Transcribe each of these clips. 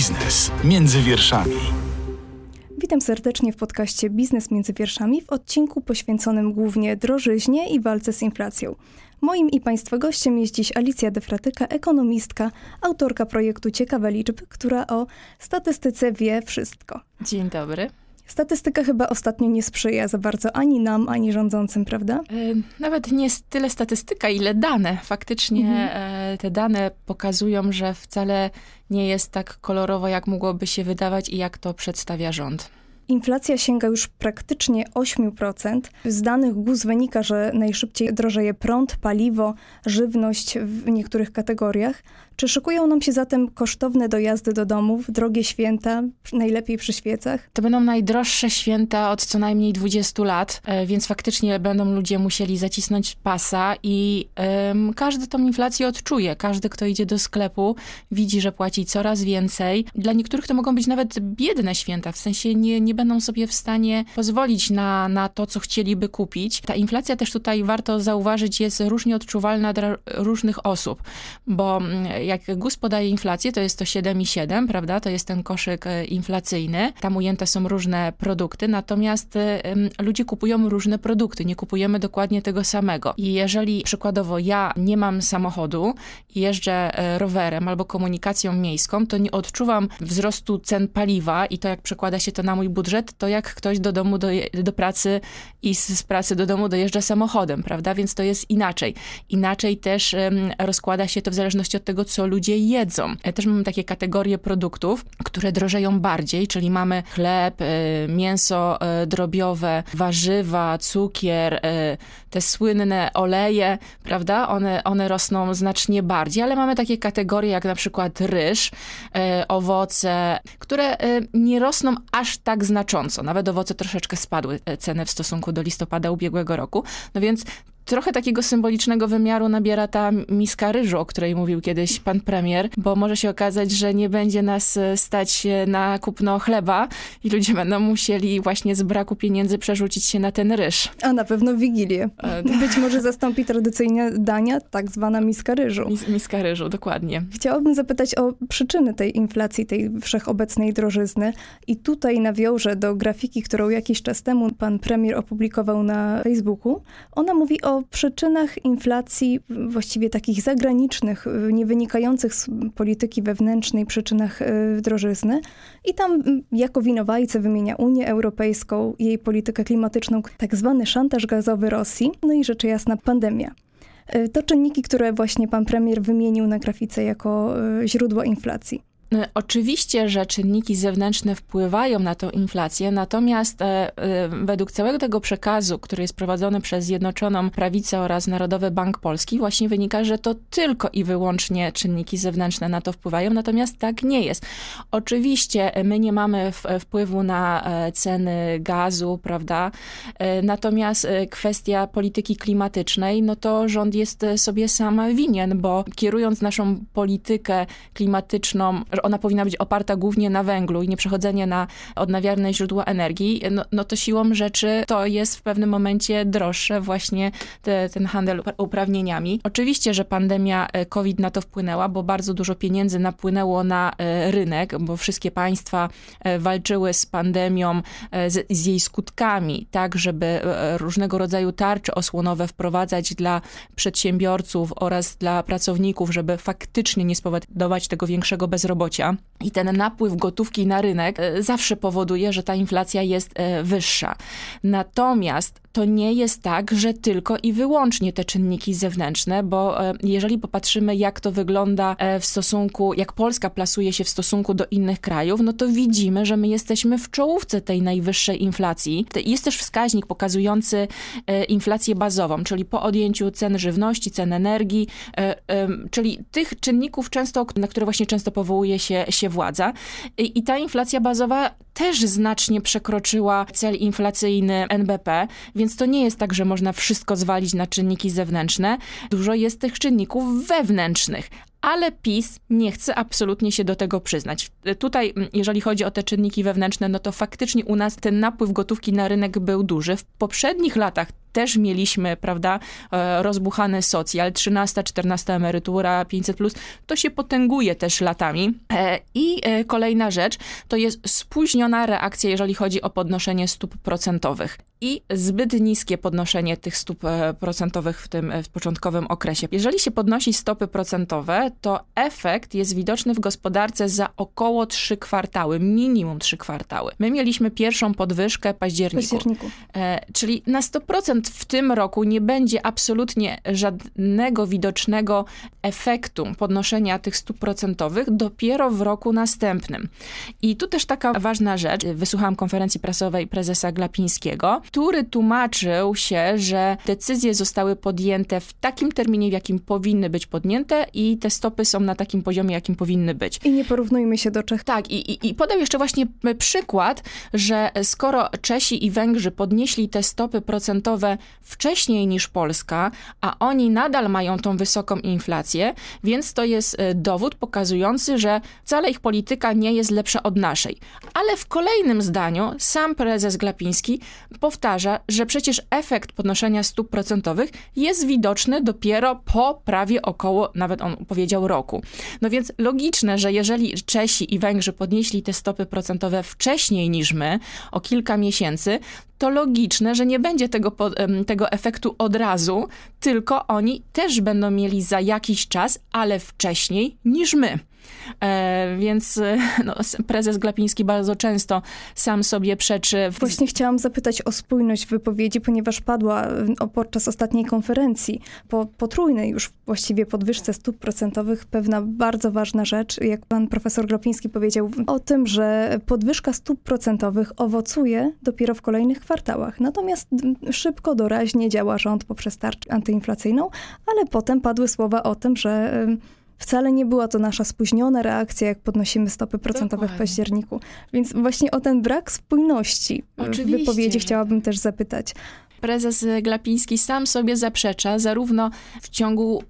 Biznes między wierszami. Witam serdecznie w podcaście Biznes między wierszami w odcinku poświęconym głównie drożyźnie i walce z inflacją. Moim i Państwa gościem jest dziś Alicja Defratyka, ekonomistka, autorka projektu Ciekawe Liczby, która o statystyce wie wszystko. Dzień dobry. Statystyka chyba ostatnio nie sprzyja za bardzo ani nam, ani rządzącym, prawda? E, nawet nie tyle statystyka, ile dane. Faktycznie mhm. E, te dane pokazują, że wcale nie jest tak kolorowo, jak mogłoby się wydawać i jak to przedstawia rząd. Inflacja sięga już praktycznie 8%. Z danych GUS wynika, że najszybciej drożeje prąd, paliwo, żywność w niektórych kategoriach. Czy szykują nam się zatem kosztowne dojazdy do domów, drogie święta, najlepiej przy świecach? To będą najdroższe święta od co najmniej 20 lat, e, więc faktycznie będą ludzie musieli zacisnąć pasa i um, każdy tą inflację odczuje. Każdy, kto idzie do sklepu, widzi, że płaci coraz więcej. Dla niektórych to mogą być nawet biedne święta, w sensie nie, nie będą sobie w stanie pozwolić na, na to, co chcieliby kupić. Ta inflacja też tutaj warto zauważyć jest różnie odczuwalna dla różnych osób, bo mm, jak GUS podaje inflację, to jest to 7,7, prawda? To jest ten koszyk e, inflacyjny. Tam ujęte są różne produkty, natomiast e, ludzie kupują różne produkty, nie kupujemy dokładnie tego samego. I jeżeli przykładowo ja nie mam samochodu jeżdżę e, rowerem albo komunikacją miejską, to nie odczuwam wzrostu cen paliwa i to jak przekłada się to na mój budżet, to jak ktoś do domu, do, do pracy i z, z pracy do domu dojeżdża samochodem, prawda? Więc to jest inaczej. Inaczej też um, rozkłada się to w zależności od tego, co ludzie jedzą. Też mamy takie kategorie produktów, które drożeją bardziej, czyli mamy chleb, e, mięso e, drobiowe, warzywa, cukier, te słynne oleje, prawda? One, one rosną znacznie bardziej, ale mamy takie kategorie jak na przykład ryż, owoce, które nie rosną aż tak znacząco. Nawet owoce troszeczkę spadły ceny w stosunku do listopada ubiegłego roku. No więc trochę takiego symbolicznego wymiaru nabiera ta miska ryżu, o której mówił kiedyś pan premier, bo może się okazać, że nie będzie nas e, stać na kupno chleba i ludzie będą musieli właśnie z braku pieniędzy przerzucić się na ten ryż. A na pewno Wigilię. E, Być może zastąpi tradycyjne dania tak zwana miska ryżu. Mis, miska ryżu, dokładnie. Chciałabym zapytać o przyczyny tej inflacji, tej wszechobecnej drożyzny i tutaj nawiążę do grafiki, którą jakiś czas temu pan premier opublikował na Facebooku. Ona mówi o przyczynach inflacji, właściwie takich zagranicznych, nie wynikających z polityki wewnętrznej, przyczynach e, drożyzny. I tam jako winowajcę wymienia Unię Europejską, jej politykę klimatyczną, tak zwany szantaż gazowy Rosji, no i rzecz jasna pandemia. E, to czynniki, które właśnie pan premier wymienił na grafice jako e, źródło inflacji. E, oczywiście, że czynniki zewnętrzne wpływają na tą inflację, natomiast e, e, według całego tego przekazu, który jest prowadzony przez Zjednoczoną Prawicę oraz Narodowy Bank Polski, właśnie wynika, że to tylko i wyłącznie czynniki zewnętrzne na to wpływają, natomiast tak nie jest. Oczywiście my nie mamy wpływu na ceny gazu, prawda? Natomiast kwestia polityki klimatycznej, no to rząd jest sobie sam winien, bo kierując naszą politykę klimatyczną, ona powinna być oparta głównie na węglu i nie przechodzenie na odnawialne źródła energii, no, no to siłą rzeczy to jest w pewnym momencie droższe właśnie te, ten handel uprawnieniami. Oczywiście, że pandemia e, COVID na to wpłynęła, bo bardzo dużo pieniędzy napłynęło na e, rynek, bo wszystkie państwa e, walczyły z pandemią, z, z jej skutkami, tak, żeby różnego rodzaju tarcze osłonowe wprowadzać dla przedsiębiorców oraz dla pracowników, żeby faktycznie nie spowodować tego większego bezrobocia i ten napływ gotówki na rynek e, zawsze powoduje, że ta inflacja jest e, wyższa. Natomiast to nie jest tak, że tylko i wyłącznie te czynniki zewnętrzne, bo e, jeżeli popatrzymy, jak to wygląda w stosunku, jak Polska plasuje się w stosunku do innych krajów, no to widzimy, że my jesteśmy w czołówce tej najwyższej inflacji. Jest też wskaźnik pokazujący inflację bazową, czyli po odjęciu cen żywności, cen energii, czyli tych czynników często, na które właśnie często powołuje się, się władza. I, I ta inflacja bazowa też znacznie przekroczyła cel inflacyjny NBP, więc to nie jest tak, że można wszystko zwalić na czynniki zewnętrzne. Dużo jest tych czynników wewnętrznych, ale PiS nie chce absolutnie się do tego przyznać. Tutaj, jeżeli chodzi o te czynniki wewnętrzne, no to faktycznie u nas ten napływ gotówki na rynek był duży. W poprzednich latach też mieliśmy, prawda, e, rozbuchany socjal, 13, 14 emerytura, 500+, plus, to się potęguje też latami. E, I e, kolejna rzecz, to jest spóźniona reakcja, jeżeli chodzi o podnoszenie stóp procentowych i zbyt niskie podnoszenie tych stóp procentowych w tym w początkowym okresie. Jeżeli się podnosi stopy procentowe, to efekt jest widoczny w gospodarce za około 3 kwartały, minimum 3 kwartały. My mieliśmy pierwszą podwyżkę w październiku. październiku. czyli na 100% w tym roku nie będzie absolutnie żadnego widocznego efektu podnoszenia tych stóp procentowych dopiero w roku następnym. I tu też taka ważna rzecz. Wysłuchałam konferencji prasowej prezesa Glapińskiego, który tłumaczył się, że decyzje zostały podjęte w takim terminie, w jakim powinny być podjęte i te stopy są na takim poziomie, jakim powinny być. I nie porównujmy się do Czech. Tak, i, i, i podał jeszcze właśnie przykład, że skoro Czesi i Węgrzy podnieśli te stopy procentowe wcześniej niż Polska, a oni nadal mają tą wysoką inflację, więc to jest e, dowód pokazujący, że wcale ich polityka nie jest lepsza od naszej. Ale w kolejnym zdaniu sam prezes Glapiński powtarza, że przecież efekt podnoszenia stóp procentowych jest widoczny dopiero po prawie około, nawet on powiedział, roku. No więc logiczne, że jeżeli Czesi i Węgrzy podnieśli te stopy procentowe wcześniej niż my, o kilka miesięcy, to logiczne, że nie będzie tego, tego efektu od razu, tylko oni też będą mieli za jakiś czas, ale wcześniej niż my. E, więc e, no, prezes Glapiński bardzo często sam sobie przeczy. W... Właśnie chciałam zapytać o spójność wypowiedzi, ponieważ padła podczas ostatniej konferencji po potrójnej już właściwie podwyżce stóp procentowych pewna bardzo ważna rzecz, jak pan profesor Glapiński powiedział o tym, że podwyżka stóp procentowych owocuje dopiero w kolejnych kwartałach. Natomiast szybko, doraźnie działa rząd poprzez tarczę antyinflacyjną, ale potem padły słowa o tym, że Wcale nie była to nasza spóźniona reakcja, jak podnosimy stopy procentowe Dokładnie. w październiku. Więc właśnie o ten brak spójności Oczywiście. w wypowiedzi chciałabym też zapytać. Prezes Glapiński sam sobie zaprzecza, zarówno w ciągu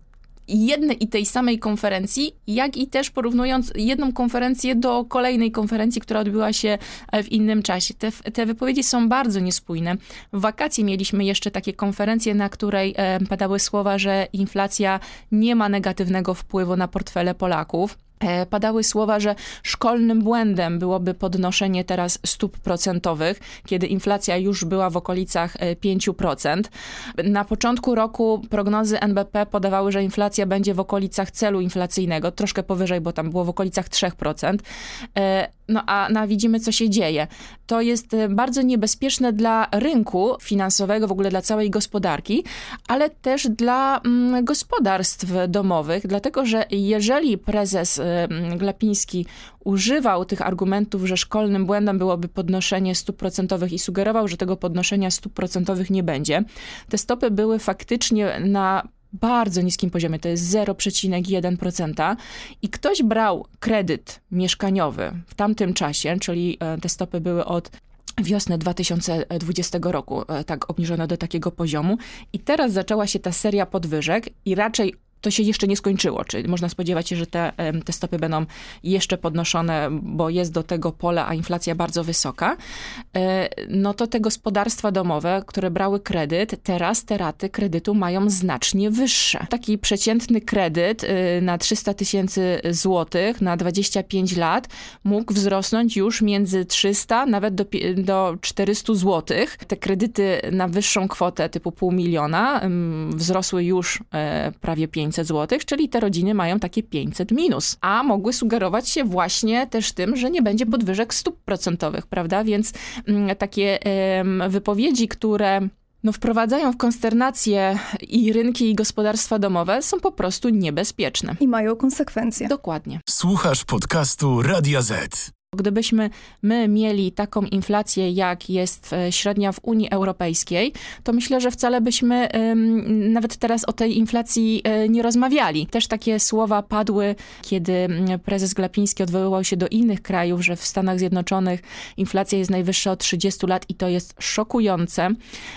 jednej i tej samej konferencji, jak i też porównując jedną konferencję do kolejnej konferencji, która odbyła się e, w innym czasie. Te, te wypowiedzi są bardzo niespójne. W wakacje mieliśmy jeszcze takie konferencje, na której e, padały słowa, że inflacja nie ma negatywnego wpływu na portfele Polaków. E, padały słowa, że szkolnym błędem byłoby podnoszenie teraz stóp procentowych, kiedy inflacja już była w okolicach 5%. E, Na początku roku prognozy NBP podawały, że inflacja będzie w okolicach celu inflacyjnego, troszkę powyżej, bo tam było w okolicach 3%. E, no a no, widzimy, co się dzieje. To jest bardzo niebezpieczne dla rynku finansowego, w ogóle dla całej gospodarki, ale też dla mm, gospodarstw domowych, dlatego że jeżeli prezes Glapiński używał tych argumentów, że szkolnym błędem byłoby podnoszenie stóp procentowych i sugerował, że tego podnoszenia stóp procentowych nie będzie. Te stopy były faktycznie na bardzo niskim poziomie, to jest 0,1% i ktoś brał kredyt mieszkaniowy w tamtym czasie, czyli e, te stopy były od wiosny 2020 roku e, tak obniżone do takiego poziomu i teraz zaczęła się ta seria podwyżek i raczej to się jeszcze nie skończyło. Czyli można spodziewać się, że te, te stopy będą jeszcze podnoszone, bo jest do tego pole, a inflacja bardzo wysoka. E, no to te gospodarstwa domowe, które brały kredyt, teraz te raty kredytu mają znacznie wyższe. Taki przeciętny kredyt y, na 300 tysięcy złotych na 25 lat mógł wzrosnąć już między 300 nawet do, do 400 złotych. Te kredyty na wyższą kwotę typu pół miliona wzrosły już e, prawie 5 500 zł, czyli te rodziny mają takie 500 minus. A mogły sugerować się właśnie też tym, że nie będzie podwyżek stóp procentowych, prawda? Więc mm, takie wypowiedzi, które no, wprowadzają w konsternację i rynki, i gospodarstwa domowe, są po prostu niebezpieczne. I mają konsekwencje. Dokładnie. Słuchasz podcastu Radia Z. Gdybyśmy my mieli taką inflację, jak jest e, średnia w Unii Europejskiej, to myślę, że wcale byśmy nawet teraz o tej inflacji e, nie rozmawiali. Też takie słowa padły, kiedy prezes Glapiński odwoływał się do innych krajów, że w Stanach Zjednoczonych inflacja jest najwyższa od 30 lat i to jest szokujące.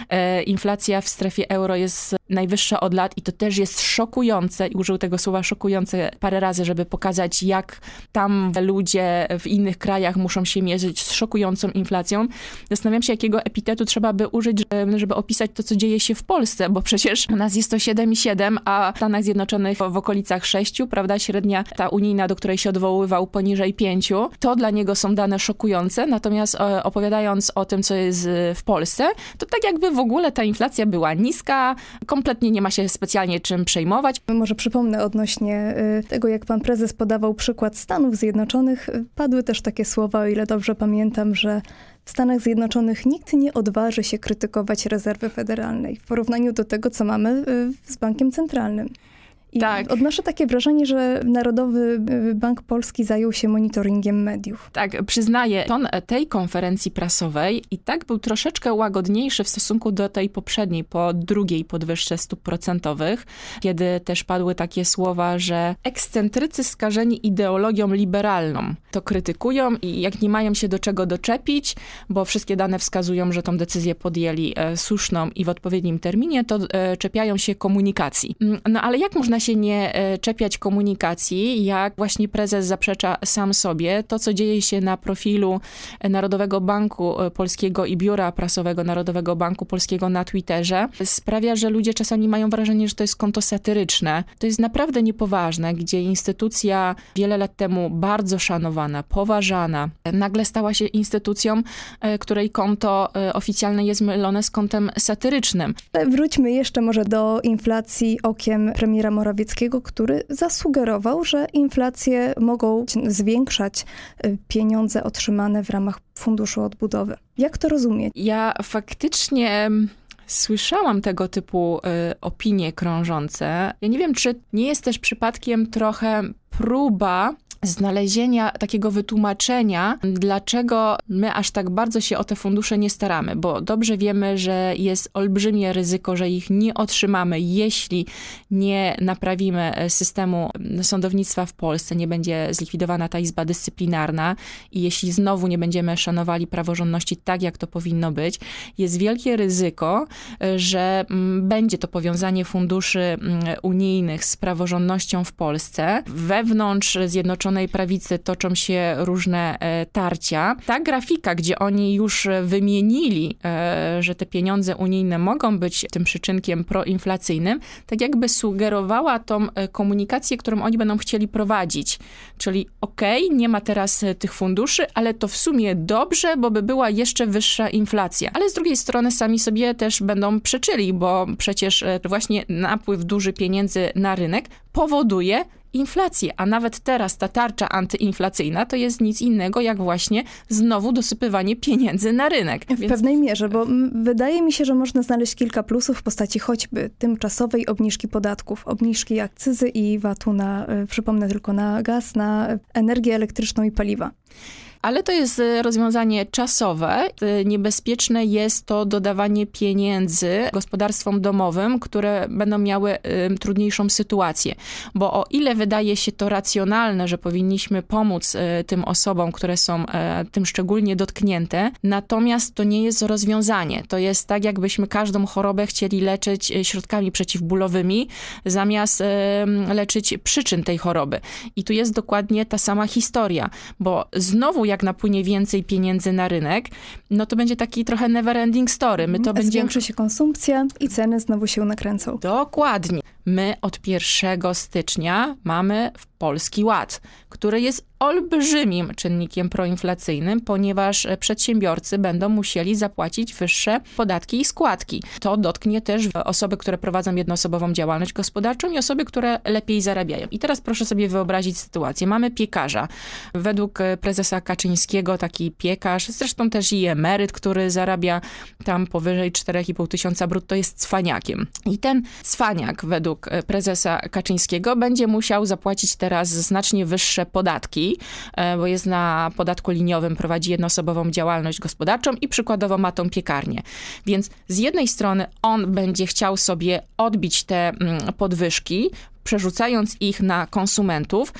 E, inflacja w strefie euro jest najwyższa od lat i to też jest szokujące i użył tego słowa szokujące parę razy, żeby pokazać, jak tam ludzie w innych krajach muszą się mierzyć z szokującą inflacją. Zastanawiam się, jakiego epitetu trzeba by użyć, żeby opisać to, co dzieje się w Polsce, bo przecież u nas jest to 7,7, a w Stanach Zjednoczonych w okolicach 6, prawda, średnia ta unijna, do której się odwoływał poniżej 5. To dla niego są dane szokujące, natomiast e, opowiadając o tym, co jest w Polsce, to tak jakby w ogóle ta inflacja była niska, kompletnie nie ma się specjalnie czym przejmować. Może przypomnę odnośnie y, tego, jak pan prezes podawał przykład Stanów Zjednoczonych, padły też takie słowa, o ile dobrze pamiętam, że w Stanach Zjednoczonych nikt nie odważy się krytykować rezerwy federalnej w porównaniu do tego, co mamy y, z bankiem centralnym. I tak. odnoszę takie wrażenie, że Narodowy y, Bank Polski zajął się monitoringiem mediów. Tak, przyznaję, ton tej konferencji prasowej i tak był troszeczkę łagodniejszy w stosunku do tej poprzedniej, po drugiej podwyżce stóp procentowych, kiedy też padły takie słowa, że ekscentrycy skażeni ideologią liberalną to krytykują i jak nie mają się do czego doczepić, bo wszystkie dane wskazują, że tą decyzję podjęli e, słuszną i w odpowiednim terminie, to e, czepiają się komunikacji. Mm, no ale jak można się nie e, czepiać komunikacji, jak właśnie prezes zaprzecza sam sobie. To, co dzieje się na profilu Narodowego Banku e, Polskiego i Biura Prasowego Narodowego Banku Polskiego na Twitterze, sprawia, że ludzie czasami mają wrażenie, że to jest konto satyryczne. To jest naprawdę niepoważne, gdzie instytucja wiele lat temu bardzo szanowana, poważana, nagle stała się instytucją, e, której konto oficjalne jest mylone z kontem satyrycznym. Wróćmy jeszcze może do inflacji okiem premiera Morawieckiego Morawieckiego, który zasugerował, że inflacje mogą zwiększać y, pieniądze otrzymane w ramach Funduszu Odbudowy. Jak to rozumieć? Ja faktycznie Słyszałam tego typu y, opinie krążące. Ja nie wiem, czy nie jest też przypadkiem trochę próba znalezienia takiego wytłumaczenia, dlaczego my aż tak bardzo się o te fundusze nie staramy, bo dobrze wiemy, że jest olbrzymie ryzyko, że ich nie otrzymamy, jeśli nie naprawimy systemu sądownictwa w Polsce, nie będzie zlikwidowana ta izba dyscyplinarna i jeśli znowu nie będziemy szanowali praworządności tak, jak to powinno być, jest wielkie ryzyko, że mm, będzie to powiązanie funduszy unijnych z praworządnością w Polsce. Wewnątrz Zjednoczonych Zjednoczonej Prawicy toczą się różne e, tarcia. Ta grafika, gdzie oni już wymienili, e, że te pieniądze unijne mogą być tym przyczynkiem proinflacyjnym, tak jakby sugerowała tą e, komunikację, którą oni będą chcieli prowadzić. Czyli okej, okay, nie ma teraz tych funduszy, ale to w sumie dobrze, bo by była jeszcze wyższa inflacja. Ale z drugiej strony sami sobie też będą przeczyli, bo przecież właśnie napływ duży pieniędzy na rynek powoduje inflację, a nawet teraz ta tarcza antyinflacyjna to jest nic innego jak właśnie znowu dosypywanie pieniędzy na rynek. W Więc... pewnej mierze, bo wydaje mi się, że można znaleźć kilka plusów w postaci choćby tymczasowej obniżki podatków, obniżki akcyzy i VAT-u na, y, przypomnę tylko, na gaz, na energię elektryczną i paliwa ale to jest e, rozwiązanie czasowe. E, niebezpieczne jest to dodawanie pieniędzy gospodarstwom domowym, które będą miały e, trudniejszą sytuację. Bo o ile wydaje się to racjonalne, że powinniśmy pomóc tym osobom, które są tym szczególnie dotknięte, natomiast to nie jest rozwiązanie. To jest tak, jakbyśmy każdą chorobę chcieli leczyć środkami przeciwbólowymi, zamiast leczyć przyczyn tej choroby. I tu jest dokładnie ta sama historia, bo znowu jak napłynie więcej pieniędzy na rynek, no to będzie taki trochę never ending story. My to Zwiększy się konsumpcja i ceny znowu się nakręcą. Dokładnie. My od 1 stycznia mamy Polski Ład, który jest olbrzymim czynnikiem proinflacyjnym, ponieważ przedsiębiorcy będą musieli zapłacić wyższe podatki i składki. To dotknie też osoby, które prowadzą jednoosobową działalność gospodarczą i osoby, które lepiej zarabiają. I teraz proszę sobie wyobrazić sytuację. Mamy piekarza. Według prezesa Kaczyńskiego taki piekarz, zresztą też i emeryt, który zarabia tam powyżej 4,5 tysiąca brutto jest cwaniakiem. I ten cwaniak według prezesa Kaczyńskiego będzie musiał zapłacić teraz znacznie wyższe podatki, e, bo jest na podatku liniowym, prowadzi jednoosobową działalność gospodarczą i przykładowo ma tą piekarnię. Więc z jednej strony on będzie chciał sobie odbić te mm, podwyżki, przerzucając ich na konsumentów,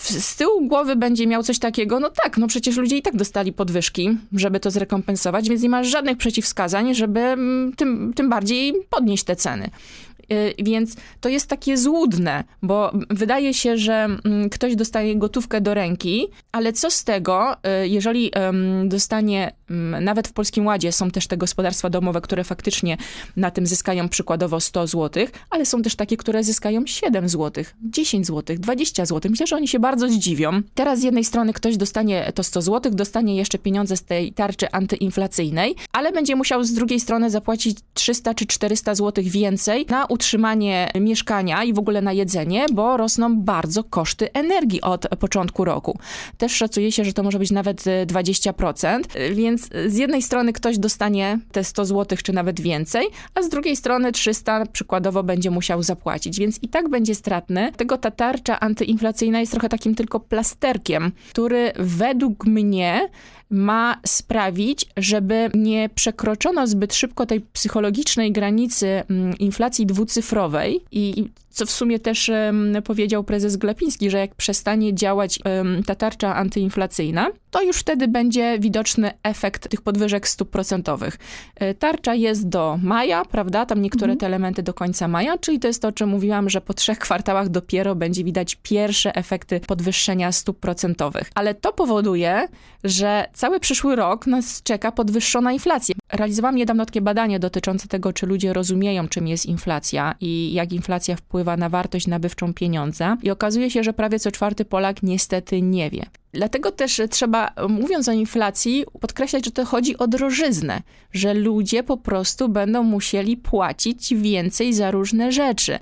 z tyłu głowy będzie miał coś takiego, no tak, no przecież ludzie i tak dostali podwyżki, żeby to zrekompensować, więc nie ma żadnych przeciwwskazań, żeby mm, tym, tym bardziej podnieść te ceny. Y, więc to jest takie złudne, bo wydaje się, że mm, ktoś dostaje gotówkę do ręki, ale co z tego, y, jeżeli dostanie, mm, nawet w Polskim Ładzie są też te gospodarstwa domowe, które faktycznie na tym zyskają przykładowo 100 zł, ale są też takie, które zyskają 7 zł, 10 zł, 20 zł. Myślę, że oni się bardzo zdziwią. Teraz z jednej strony ktoś dostanie to 100 zł, dostanie jeszcze pieniądze z tej tarczy antyinflacyjnej, ale będzie musiał z drugiej strony zapłacić 300 czy 400 zł więcej na utrzymanie mieszkania i w ogóle na jedzenie, bo rosną bardzo koszty energii od początku roku. Też szacuje się, że to może być nawet 20%, więc z jednej strony ktoś dostanie te 100 zł czy nawet więcej, a z drugiej strony 300 przykładowo będzie musiał zapłacić, więc i tak będzie stratny. Tego ta tarcza antyinflacyjna jest trochę takim tylko plasterkiem, który według mnie ma sprawić, żeby nie przekroczono zbyt szybko tej psychologicznej granicy mm, inflacji dwucyfrowej i co w sumie też powiedział prezes Glapiński, że jak przestanie działać ta tarcza antyinflacyjna, to już wtedy będzie widoczny efekt tych podwyżek stóp procentowych. E, tarcza jest do maja, prawda? Tam niektóre mhm. te elementy do końca maja, czyli to jest to, o czym mówiłam, że po trzech kwartałach dopiero będzie widać pierwsze efekty podwyższenia stóp procentowych. Ale to powoduje, że cały przyszły rok nas czeka podwyższona inflacja. Realizowałam niedawno takie badanie dotyczące tego, czy ludzie rozumieją, czym jest inflacja i jak inflacja wpływa na wartość nabywczą pieniądza. I okazuje się, że prawie co czwarty Polak niestety nie wie. Dlatego też trzeba, mówiąc o inflacji, podkreślać, że to chodzi o drożyznę, że ludzie po prostu będą musieli płacić więcej za różne rzeczy.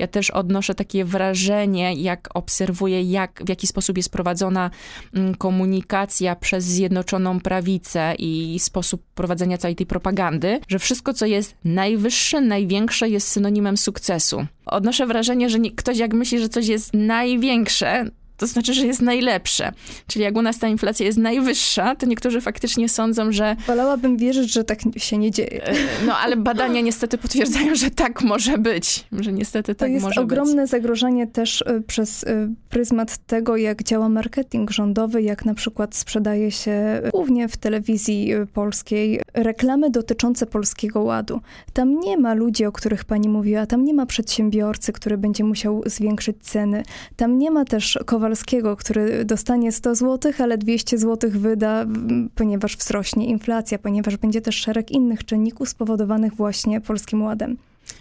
Ja też odnoszę takie wrażenie, jak obserwuję, jak, w jaki sposób jest prowadzona mm, komunikacja przez Zjednoczoną Prawicę i sposób prowadzenia całej tej propagandy, że wszystko, co jest najwyższe, największe, jest synonimem sukcesu. Odnoszę wrażenie, że nie, ktoś jak myśli, że coś jest największe, to znaczy, że jest najlepsze. Czyli jak u nas ta inflacja jest najwyższa, to niektórzy faktycznie sądzą, że... Wolałabym wierzyć, że tak się nie dzieje. E, no ale badania niestety potwierdzają, że tak może być. Że niestety tak może być. To jest ogromne zagrożenie też e, przez e, pryzmat tego, jak działa marketing rządowy, jak na przykład sprzedaje się głównie w telewizji polskiej reklamy dotyczące Polskiego Ładu. Tam nie ma ludzi, o których pani mówiła, tam nie ma przedsiębiorcy, który będzie musiał zwiększyć ceny. Tam nie ma też kowal Kowalskiego, który dostanie 100 zł, ale 200 zł wyda, ponieważ wzrośnie inflacja, ponieważ będzie też szereg innych czynników spowodowanych właśnie Polskim Ładem.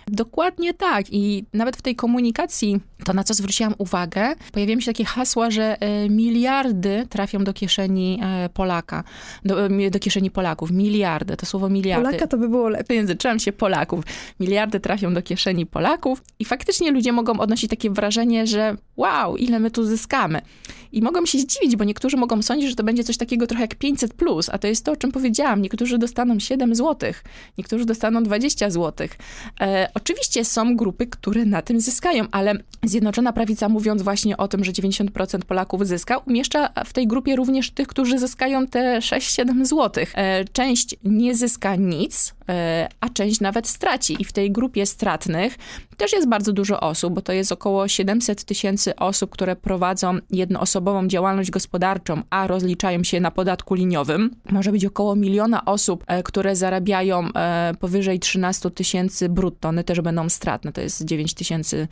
Dokładnie tak. I nawet w tej komunikacji, to na co zwróciłam uwagę, pojawiają się takie hasła, że e, miliardy trafią do kieszeni e, Polaka, do, e, do kieszeni Polaków. Miliardy, to słowo miliardy. Polaka to by było lepiej. Języczałam się Polaków. Miliardy trafią do kieszeni Polaków i faktycznie ludzie mogą odnosić takie wrażenie, że wow, ile my tu zyskamy. I mogą się zdziwić, bo niektórzy mogą sądzić, że to będzie coś takiego trochę jak 500 plus, a to jest to, o czym powiedziałam. Niektórzy dostaną 7 zł, niektórzy dostaną 20 zł. E, oczywiście są grupy, które na tym zyskają, ale Zjednoczona Prawica, mówiąc właśnie o tym, że 90% Polaków zyska, umieszcza w tej grupie również tych, którzy zyskają te 6-7 zł. E, część nie zyska nic, a część nawet straci. I w tej grupie stratnych też jest bardzo dużo osób, bo to jest około 700 tysięcy osób, które prowadzą jednoosobową działalność gospodarczą, a rozliczają się na podatku liniowym. Może być około miliona osób, e, które zarabiają powyżej 13 tysięcy brutto. One też będą stratne. To jest 9 tysięcy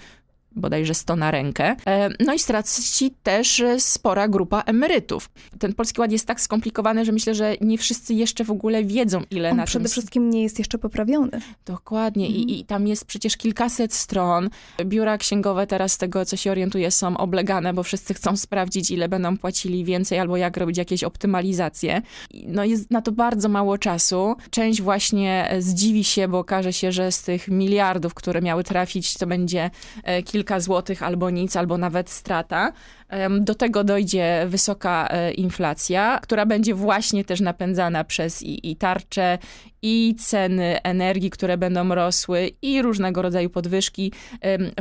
bodajże 100 na rękę. E, no i straci też spora grupa emerytów. Ten Polski Ład jest tak skomplikowany, że myślę, że nie wszyscy jeszcze w ogóle wiedzą, ile On na przede tym... wszystkim nie jest jeszcze poprawiony. Dokładnie. Mhm. I, I tam jest przecież kilkaset stron. Biura księgowe teraz, z tego co się orientuję, są oblegane, bo wszyscy chcą sprawdzić, ile będą płacili więcej albo jak robić jakieś optymalizacje. No jest na to bardzo mało czasu. Część właśnie zdziwi się, bo okaże się, że z tych miliardów, które miały trafić, to będzie e, kilka kilka złotych albo nic, albo nawet strata. Do tego dojdzie wysoka e, inflacja, która będzie właśnie też napędzana przez i, i tarcze, i ceny energii, które będą rosły, i różnego rodzaju podwyżki.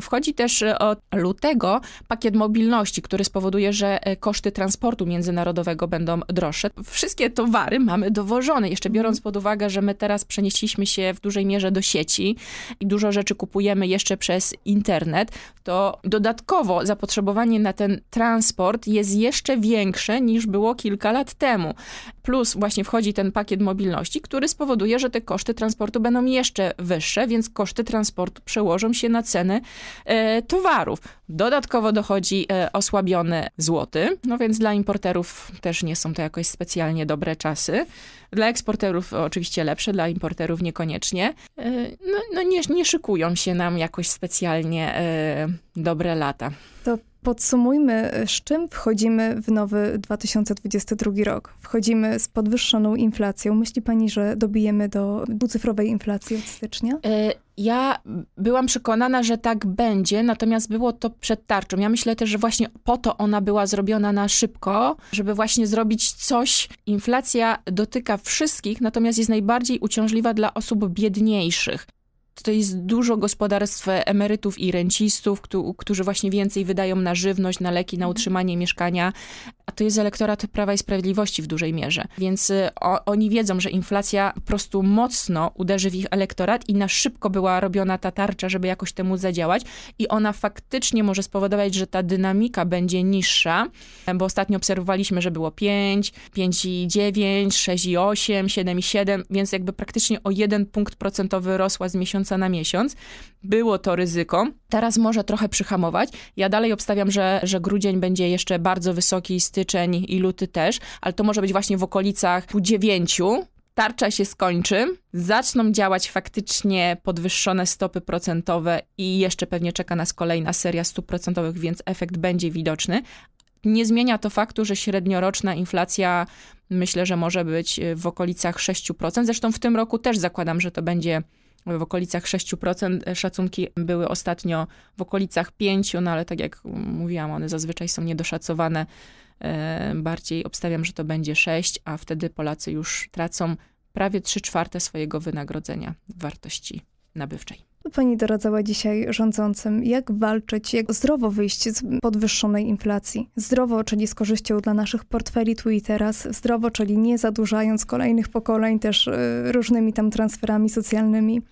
Wchodzi też e, od lutego pakiet mobilności, który spowoduje, że e, koszty transportu międzynarodowego będą droższe. Wszystkie towary mamy dowożone, jeszcze biorąc pod uwagę, że my teraz przenieśliśmy się w dużej mierze do sieci i dużo rzeczy kupujemy jeszcze przez internet, to dodatkowo zapotrzebowanie na ten transport jest jeszcze większe niż było kilka lat temu. Plus właśnie wchodzi ten pakiet mobilności, który spowoduje, że te koszty transportu będą jeszcze wyższe, więc koszty transportu przełożą się na ceny e, towarów. Dodatkowo dochodzi e, osłabiony złoty, no więc dla importerów też nie są to jakoś specjalnie dobre czasy. Dla eksporterów oczywiście lepsze, dla importerów niekoniecznie. E, no, no nie, nie szykują się nam jakoś specjalnie e, dobre lata. To Podsumujmy, z czym wchodzimy w nowy 2022 rok. Wchodzimy z podwyższoną inflacją. Myśli pani, że dobijemy do dwucyfrowej inflacji od stycznia? E, ja byłam przekonana, że tak będzie, natomiast było to przed tarczą. Ja myślę też, że właśnie po to ona była zrobiona na szybko, żeby właśnie zrobić coś. Inflacja dotyka wszystkich, natomiast jest najbardziej uciążliwa dla osób biedniejszych to jest dużo gospodarstw emerytów i rencistów, którzy właśnie więcej wydają na żywność, na leki, na utrzymanie mieszkania, a to jest elektorat Prawa i Sprawiedliwości w dużej mierze. Więc y, o, oni wiedzą, że inflacja po prostu mocno uderzy w ich elektorat i na szybko była robiona ta tarcza, żeby jakoś temu zadziałać i ona faktycznie może spowodować, że ta dynamika będzie niższa, bo ostatnio obserwowaliśmy, że było 5, 5,9, 6,8, 7,7, więc jakby praktycznie o jeden punkt procentowy rosła z miesiąca na miesiąc. Było to ryzyko. Teraz może trochę przyhamować. Ja dalej obstawiam, że, że grudzień będzie jeszcze bardzo wysoki, styczeń i luty też, ale to może być właśnie w okolicach 9, tarcza się skończy, zaczną działać faktycznie podwyższone stopy procentowe i jeszcze pewnie czeka nas kolejna seria stóp procentowych, więc efekt będzie widoczny. Nie zmienia to faktu, że średnioroczna inflacja myślę, że może być w okolicach 6%. Zresztą w tym roku też zakładam, że to będzie w okolicach 6%. Szacunki były ostatnio w okolicach 5%, no ale tak jak mówiłam, one zazwyczaj są niedoszacowane. E, bardziej obstawiam, że to będzie 6, a wtedy Polacy już tracą prawie 3 czwarte swojego wynagrodzenia wartości nabywczej. Pani doradzała dzisiaj rządzącym, jak walczyć, jak zdrowo wyjść z podwyższonej inflacji. Zdrowo, czyli z korzyścią dla naszych portfeli tu i teraz. Zdrowo, czyli nie zadłużając kolejnych pokoleń też e, różnymi tam transferami socjalnymi.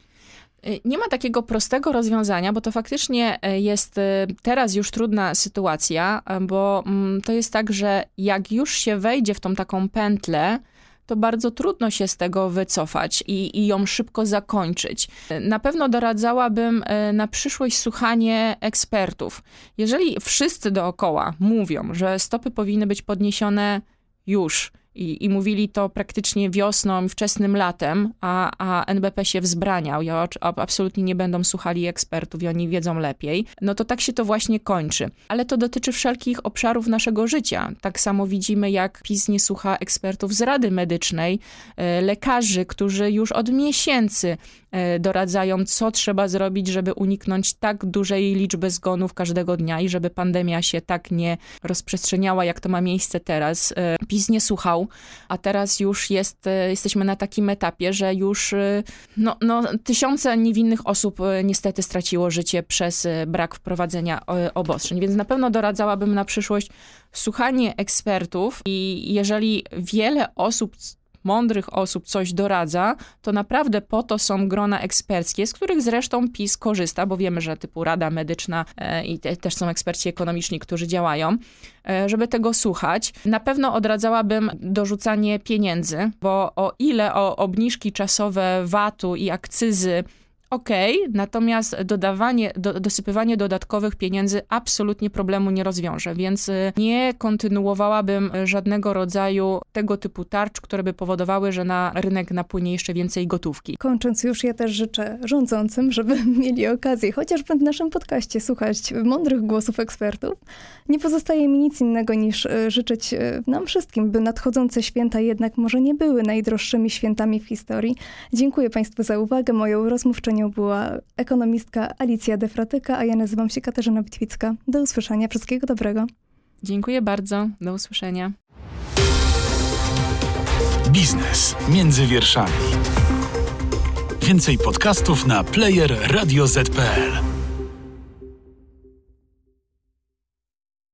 Y, nie ma takiego prostego rozwiązania, bo to faktycznie e, jest e, teraz już trudna sytuacja, bo mm, to jest tak, że jak już się wejdzie w tą taką pętlę, to bardzo trudno się z tego wycofać i, i ją szybko zakończyć. Na pewno doradzałabym na przyszłość słuchanie ekspertów. Jeżeli wszyscy dookoła mówią, że stopy powinny być podniesione już, i, I, mówili to praktycznie wiosną, wczesnym latem, a, a NBP się wzbraniał i absolutnie nie będą słuchali ekspertów i oni wiedzą lepiej, no to tak się to właśnie kończy. Ale to dotyczy wszelkich obszarów naszego życia. Tak samo widzimy, jak PiS nie słucha ekspertów z Rady Medycznej, e, lekarzy, którzy już od miesięcy e, doradzają, co trzeba zrobić, żeby uniknąć tak dużej liczby zgonów każdego dnia i żeby pandemia się tak nie rozprzestrzeniała, jak to ma miejsce teraz. E, PiS nie słuchał a teraz już jest, e, jesteśmy na takim etapie, że już e, no, no, tysiące niewinnych osób e, niestety straciło życie przez brak wprowadzenia obostrzeń. Więc na pewno doradzałabym na przyszłość słuchanie ekspertów i jeżeli wiele osób mądrych osób coś doradza, to naprawdę po to są grona eksperckie, z których zresztą PiS korzysta, bo wiemy, że typu Rada Medyczna e, i te, też są eksperci ekonomiczni, którzy działają, e, żeby tego słuchać. Na pewno odradzałabym dorzucanie pieniędzy, bo o ile o obniżki czasowe VAT-u i akcyzy ok, natomiast dodawanie, do, dosypywanie dodatkowych pieniędzy absolutnie problemu nie rozwiąże, więc y, nie kontynuowałabym żadnego rodzaju tego typu tarcz, które by powodowały, że na rynek napłynie jeszcze więcej gotówki. Kończąc już, ja też życzę rządzącym, żeby mieli okazję chociażby w naszym podcaście słuchać mądrych głosów ekspertów. Nie pozostaje mi nic innego niż y, życzyć y, nam wszystkim, by nadchodzące święta jednak może nie były najdroższymi świętami w historii. Dziękuję Państwu za uwagę. Moją rozmówczynią była ekonomistka Alicja Defratyka, a ja nazywam się Katarzyna Bitwicka. Do usłyszenia, wszystkiego dobrego. Dziękuję bardzo, do usłyszenia. Biznes między wierszami. Więcej podcastów na player radioz.pl.